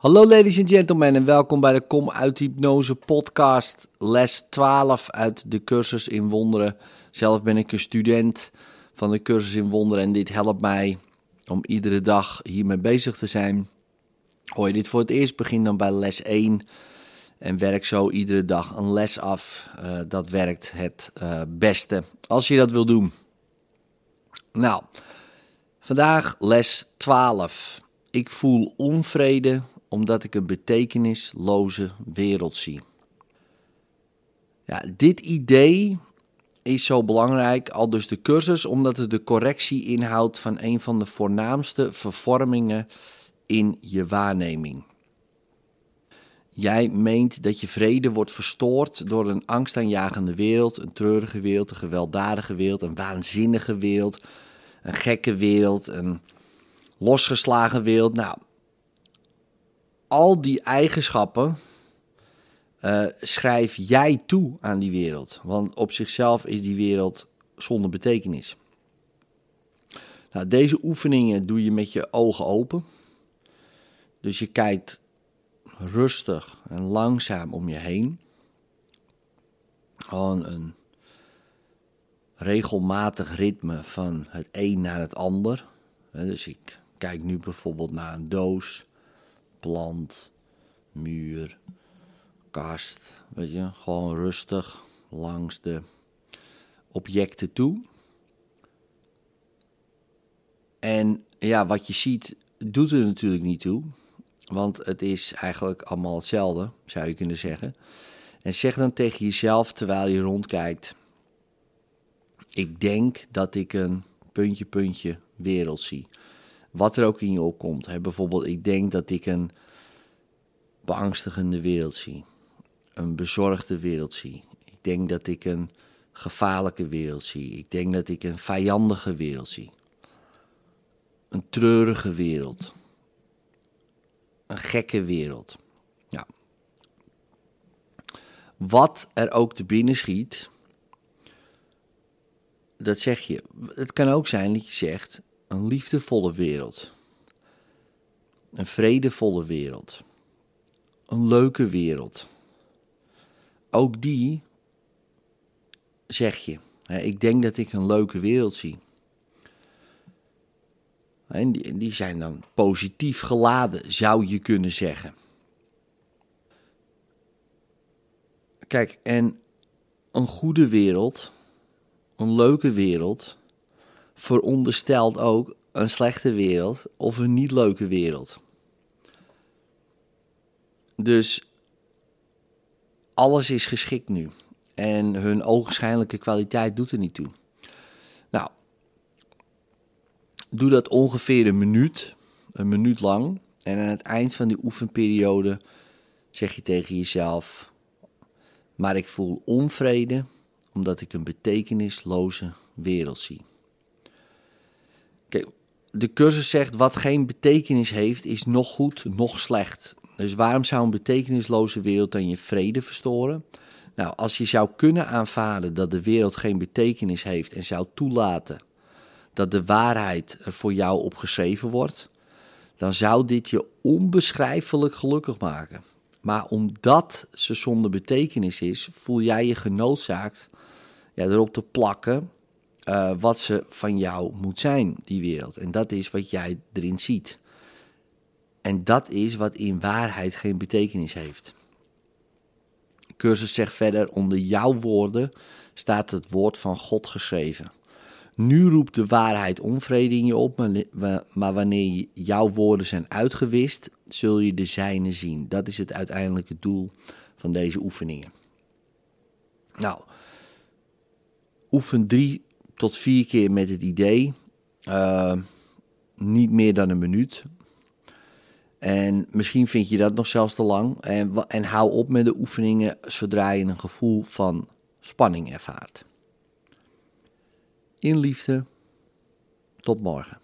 Hallo ladies and gentlemen en welkom bij de Kom uit Hypnose podcast, les 12 uit de cursus in wonderen. Zelf ben ik een student van de cursus in wonderen en dit helpt mij om iedere dag hiermee bezig te zijn. Hoor je dit voor het eerst, begin dan bij les 1 en werk zo iedere dag een les af. Uh, dat werkt het uh, beste als je dat wil doen. Nou, vandaag les 12. Ik voel onvrede omdat ik een betekenisloze wereld zie. Ja, dit idee is zo belangrijk, al dus de cursus, omdat het de correctie inhoudt van een van de voornaamste vervormingen in je waarneming. Jij meent dat je vrede wordt verstoord door een angstaanjagende wereld, een treurige wereld, een gewelddadige wereld, een waanzinnige wereld, een gekke wereld, een losgeslagen wereld. Nou, al die eigenschappen uh, schrijf jij toe aan die wereld. Want op zichzelf is die wereld zonder betekenis. Nou, deze oefeningen doe je met je ogen open. Dus je kijkt rustig en langzaam om je heen. Gewoon een regelmatig ritme van het een naar het ander. Dus ik kijk nu bijvoorbeeld naar een doos plant, muur, kast. Weet je, gewoon rustig langs de objecten toe. En ja, wat je ziet, doet er natuurlijk niet toe. Want het is eigenlijk allemaal hetzelfde, zou je kunnen zeggen. En zeg dan tegen jezelf terwijl je rondkijkt: Ik denk dat ik een puntje, puntje wereld zie. Wat er ook in je opkomt. Hè. Bijvoorbeeld, ik denk dat ik een beangstigende wereld zie. Een bezorgde wereld zie. Ik denk dat ik een gevaarlijke wereld zie. Ik denk dat ik een vijandige wereld zie. Een treurige wereld. Een gekke wereld. Ja. Wat er ook te binnen schiet, dat zeg je. Het kan ook zijn dat je zegt: een liefdevolle wereld. Een vredevolle wereld. Een leuke wereld. Ook die zeg je. Ik denk dat ik een leuke wereld zie. En die, zijn dan positief geladen, zou je kunnen zeggen. Kijk, en een goede wereld, een leuke wereld, veronderstelt ook een slechte wereld of een niet leuke wereld. Dus alles is geschikt nu. En hun ogenschijnlijke kwaliteit doet er niet toe. Nou, doe dat ongeveer een minuut, een minuut lang. En aan het eind van die oefenperiode zeg je tegen jezelf: Maar ik voel onvrede omdat ik een betekenisloze wereld zie. De cursus zegt wat geen betekenis heeft, is nog goed, nog slecht. Dus waarom zou een betekenisloze wereld dan je vrede verstoren? Nou, als je zou kunnen aanvaarden dat de wereld geen betekenis heeft en zou toelaten dat de waarheid er voor jou opgeschreven wordt, dan zou dit je onbeschrijfelijk gelukkig maken. Maar omdat ze zonder betekenis is, voel jij je genoodzaakt ja, erop te plakken uh, wat ze van jou moet zijn, die wereld. En dat is wat jij erin ziet. En dat is wat in waarheid geen betekenis heeft. Cursus zegt verder: onder jouw woorden staat het woord van God geschreven. Nu roept de waarheid onvrede in je op, maar wanneer jouw woorden zijn uitgewist, zul je de zijne zien. Dat is het uiteindelijke doel van deze oefeningen. Nou, oefen drie tot vier keer met het idee. Uh, niet meer dan een minuut. En misschien vind je dat nog zelfs te lang. En, en hou op met de oefeningen zodra je een gevoel van spanning ervaart. In liefde, tot morgen.